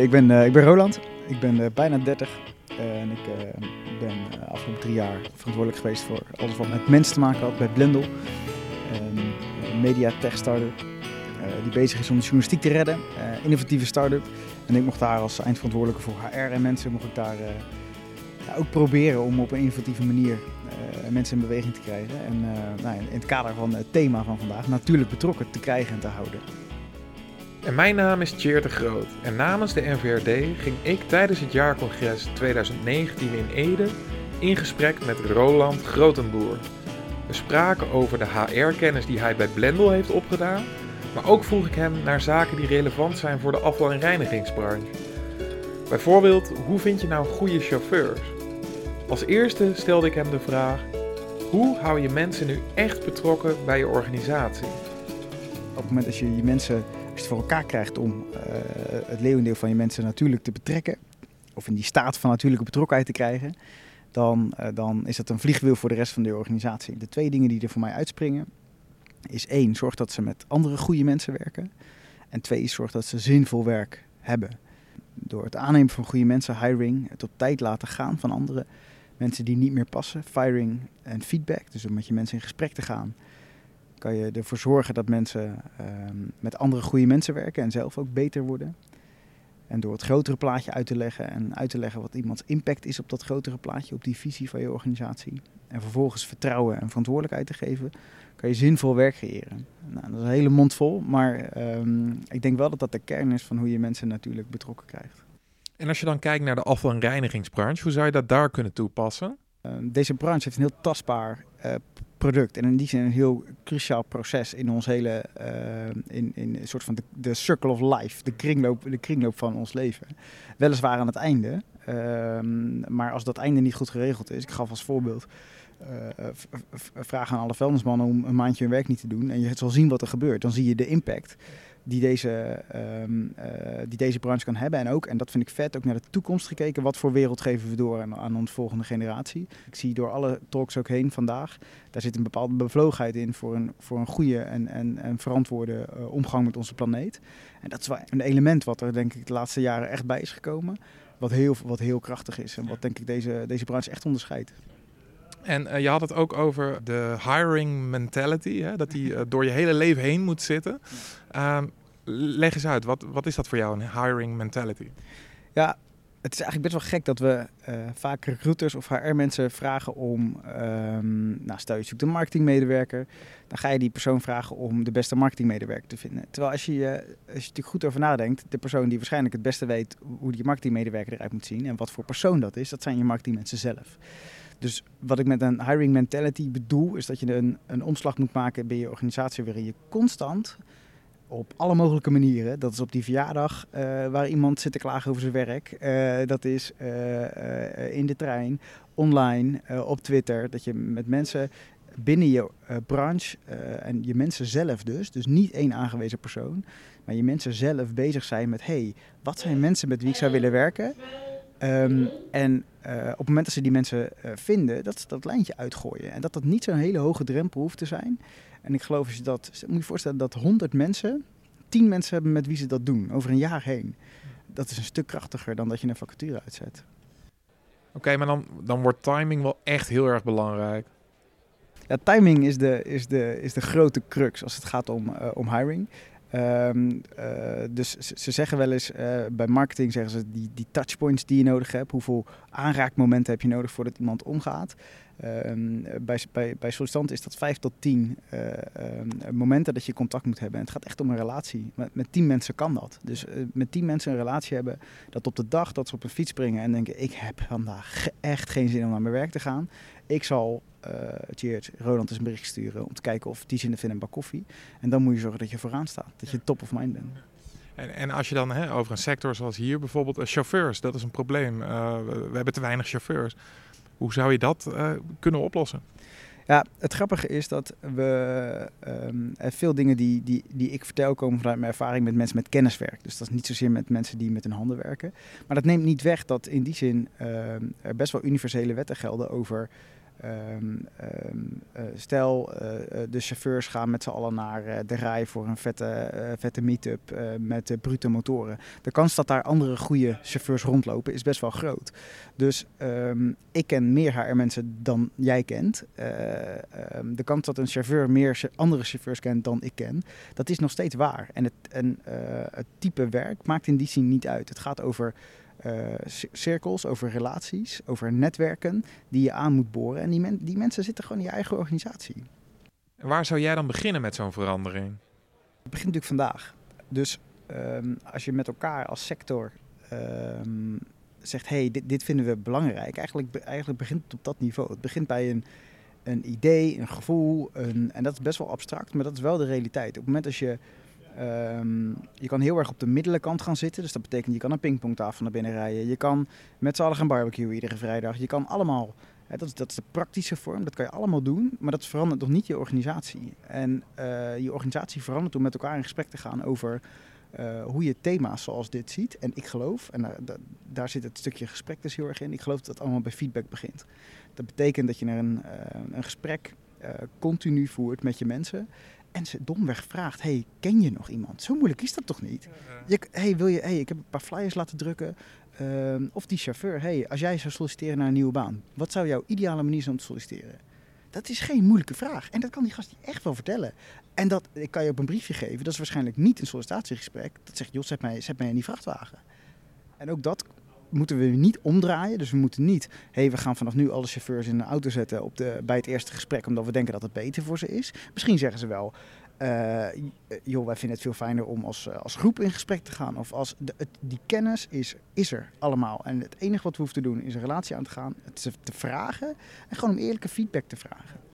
Ik ben, uh, ik ben Roland, ik ben uh, bijna 30 en ik uh, ben afgelopen drie jaar verantwoordelijk geweest voor alles wat met mensen te maken had bij Blendel. Een media tech startup die bezig is om de journalistiek te redden, innovatieve start-up. En ik mocht daar als eindverantwoordelijke voor HR en mensen, mocht ik daar ja, ook proberen om op een innovatieve manier mensen in beweging te krijgen. En nou, in het kader van het thema van vandaag, natuurlijk betrokken te krijgen en te houden. En mijn naam is Tjeerd de Groot en namens de NVRD ging ik tijdens het jaarcongres 2019 in Ede in gesprek met Roland Grotenboer. We spraken over de HR-kennis die hij bij Blendel heeft opgedaan, maar ook vroeg ik hem naar zaken die relevant zijn voor de afval- en reinigingsbranche. Bijvoorbeeld, hoe vind je nou goede chauffeurs? Als eerste stelde ik hem de vraag: hoe hou je mensen nu echt betrokken bij je organisatie? Op het moment dat je je mensen het voor elkaar krijgt om uh, het leeuwendeel van je mensen natuurlijk te betrekken, of in die staat van natuurlijke betrokkenheid te krijgen, dan, uh, dan is dat een vliegwiel voor de rest van de organisatie. De twee dingen die er voor mij uitspringen, is één, zorg dat ze met andere goede mensen werken. En twee, zorg dat ze zinvol werk hebben. Door het aannemen van goede mensen, hiring, het op tijd laten gaan van andere mensen die niet meer passen, firing en feedback. Dus om met je mensen in gesprek te gaan kan je ervoor zorgen dat mensen ehm, met andere goede mensen werken en zelf ook beter worden. En door het grotere plaatje uit te leggen en uit te leggen wat iemands impact is op dat grotere plaatje, op die visie van je organisatie. En vervolgens vertrouwen en verantwoordelijkheid te geven, kan je zinvol werk creëren. Nou, dat is een hele mond vol, maar ehm, ik denk wel dat dat de kern is van hoe je mensen natuurlijk betrokken krijgt. En als je dan kijkt naar de afval- en reinigingsbranche, hoe zou je dat daar kunnen toepassen? Ehm, deze branche heeft een heel tastbaar uh, product. En in die zin een heel cruciaal proces in ons hele, uh, in, in een soort van de, de, circle of life, de kringloop, de kringloop van ons leven. Weliswaar aan het einde, uh, maar als dat einde niet goed geregeld is, ik gaf als voorbeeld, uh, vraag aan alle vuilnismannen om een maandje hun werk niet te doen en je zal zien wat er gebeurt. Dan zie je de impact die deze, um, uh, die deze branche kan hebben. En ook, en dat vind ik vet, ook naar de toekomst gekeken. Wat voor wereld geven we door aan, aan onze volgende generatie? Ik zie door alle talks ook heen vandaag, daar zit een bepaalde bevlogenheid in voor een, voor een goede en, en, en verantwoorde uh, omgang met onze planeet. En dat is wel een element wat er denk ik de laatste jaren echt bij is gekomen. Wat heel, wat heel krachtig is en wat denk ik deze, deze branche echt onderscheidt. En uh, je had het ook over de hiring mentality, hè? dat die uh, door je hele leven heen moet zitten. Uh, leg eens uit, wat, wat is dat voor jou, een hiring mentality? Ja, het is eigenlijk best wel gek dat we uh, vaak recruiters of HR-mensen vragen om, um, nou stel je zoekt een marketingmedewerker, dan ga je die persoon vragen om de beste marketingmedewerker te vinden. Terwijl als je, uh, als je natuurlijk goed over nadenkt, de persoon die waarschijnlijk het beste weet hoe die marketingmedewerker eruit moet zien en wat voor persoon dat is, dat zijn je marketingmensen zelf. Dus wat ik met een hiring mentality bedoel, is dat je een, een omslag moet maken bij je organisatie waarin je constant op alle mogelijke manieren. Dat is op die verjaardag uh, waar iemand zit te klagen over zijn werk. Uh, dat is uh, in de trein, online, op Twitter. Dat je met mensen binnen je branche en je mensen zelf dus, dus niet één aangewezen persoon, maar je mensen zelf bezig zijn met: hey, wat zijn mensen met wie ik zou willen werken? Um, en uh, op het moment dat ze die mensen uh, vinden, dat ze dat lijntje uitgooien. En dat dat niet zo'n hele hoge drempel hoeft te zijn. En ik geloof als je dat, moet je voorstellen dat 100 mensen, 10 mensen hebben met wie ze dat doen, over een jaar heen. Dat is een stuk krachtiger dan dat je een vacature uitzet. Oké, okay, maar dan, dan wordt timing wel echt heel erg belangrijk. Ja, timing is de, is, de, is de grote crux als het gaat om, uh, om hiring. Um, uh, dus ze zeggen wel eens, uh, bij marketing zeggen ze die, die touchpoints die je nodig hebt, hoeveel aanraakmomenten heb je nodig voordat iemand omgaat. Um, bij, bij, bij sollicitanten is dat 5 tot 10 uh, um, momenten dat je contact moet hebben. En het gaat echt om een relatie. Met, met 10 mensen kan dat. Dus met 10 mensen een relatie hebben, dat op de dag dat ze op een fiets springen en denken: ik heb vandaag echt geen zin om naar mijn werk te gaan. Ik zal Cheers, Roland eens een bericht sturen om te kijken of die zin vinden een bak koffie. En dan moet je zorgen dat je vooraan staat, dat je top of mind bent. En, en als je dan hè, over een sector zoals hier bijvoorbeeld, chauffeurs, dat is een probleem. Uh, we hebben te weinig chauffeurs. Hoe zou je dat kunnen oplossen? Ja, het grappige is dat we um, veel dingen die, die, die ik vertel komen vanuit mijn ervaring met mensen met kenniswerk. Dus dat is niet zozeer met mensen die met hun handen werken. Maar dat neemt niet weg dat in die zin uh, er best wel universele wetten gelden over Ehm, ehm, eh, stel, eh, eh, de chauffeurs gaan met z'n allen naar de rij voor een vette, vette meet-up met brute motoren. De kans dat daar andere goede chauffeurs rondlopen is best wel groot. Dus ehm, ik ken meer HR-mensen dan jij kent. De kans dat een chauffeur meer andere chauffeurs kent dan ik ken, dat is nog steeds waar. En het, en, het type werk maakt in die zin niet uit. Het gaat over cirkels, over relaties, over netwerken die je aan moet boren. En die, men- die mensen zitten gewoon in je eigen organisatie. Waar zou jij dan beginnen met zo'n verandering? Het begint natuurlijk vandaag. Dus ehm, als je met elkaar als sector ehm, zegt, hey, dit, dit vinden we belangrijk. Eigenlijk, eigenlijk begint het op dat niveau. Het begint bij een, een idee, een gevoel. Een, en dat is best wel abstract, maar dat is wel de realiteit. Op het moment dat je... ehm, je kan heel erg op de middelenkant gaan zitten. Dus dat betekent, je kan een pingpongtafel naar binnen rijden. Je kan met z'n allen gaan barbecuen iedere vrijdag. Je kan allemaal... Dat, is, dat is de praktische vorm, dat kan je allemaal doen, maar dat verandert nog niet je organisatie. En eh, je organisatie verandert door met elkaar in gesprek te gaan over eh, hoe je thema's zoals dit ziet. En ik geloof, en daar, daar, zit het stukje gesprek dus heel erg in, ik geloof dat het allemaal bij feedback begint. Dat betekent dat je er een, eh, een gesprek continu voert met je mensen en ze domweg vraagt, hey, ken je nog iemand? Zo moeilijk is dat toch niet? Je, hey, wil je, hey, ik heb een paar flyers laten drukken. Ehm, of die chauffeur, hey, als jij zou solliciteren naar een nieuwe baan, wat zou jouw ideale manier zijn om te solliciteren? Dat is geen moeilijke vraag. En dat kan die gast je echt wel vertellen. En dat ik kan je op een briefje geven. Dat is waarschijnlijk niet een sollicitatiegesprek. Dat zegt, joh, zet mij, zet mij in die vrachtwagen. En ook dat moeten we niet omdraaien. Dus we moeten niet, hey, we gaan vanaf nu alle chauffeurs in een auto zetten op de, bij het eerste gesprek, omdat we denken dat het beter voor ze is. Misschien zeggen ze wel, eh, joh, wij vinden het veel fijner om als, eh, als groep in gesprek te gaan. Of als de, die kennis is, is er allemaal. En het enige wat we hoeven te doen is een relatie aan te gaan, het te vragen en gewoon om eerlijke feedback te vragen.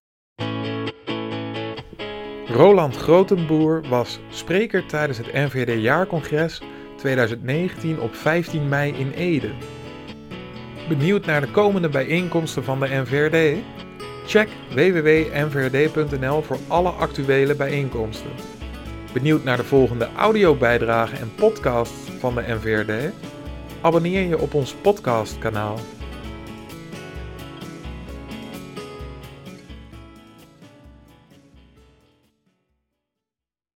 Roland Grotenboer was spreker tijdens het NVD-jaarcongres 2019 op 15 mei in Ede. Benieuwd naar de komende bijeenkomsten van de NVRD? Check www.nvrd.nl voor alle actuele bijeenkomsten. Benieuwd naar de volgende audiobijdragen en podcasts van de NVRD? Abonneer je op ons podcastkanaal.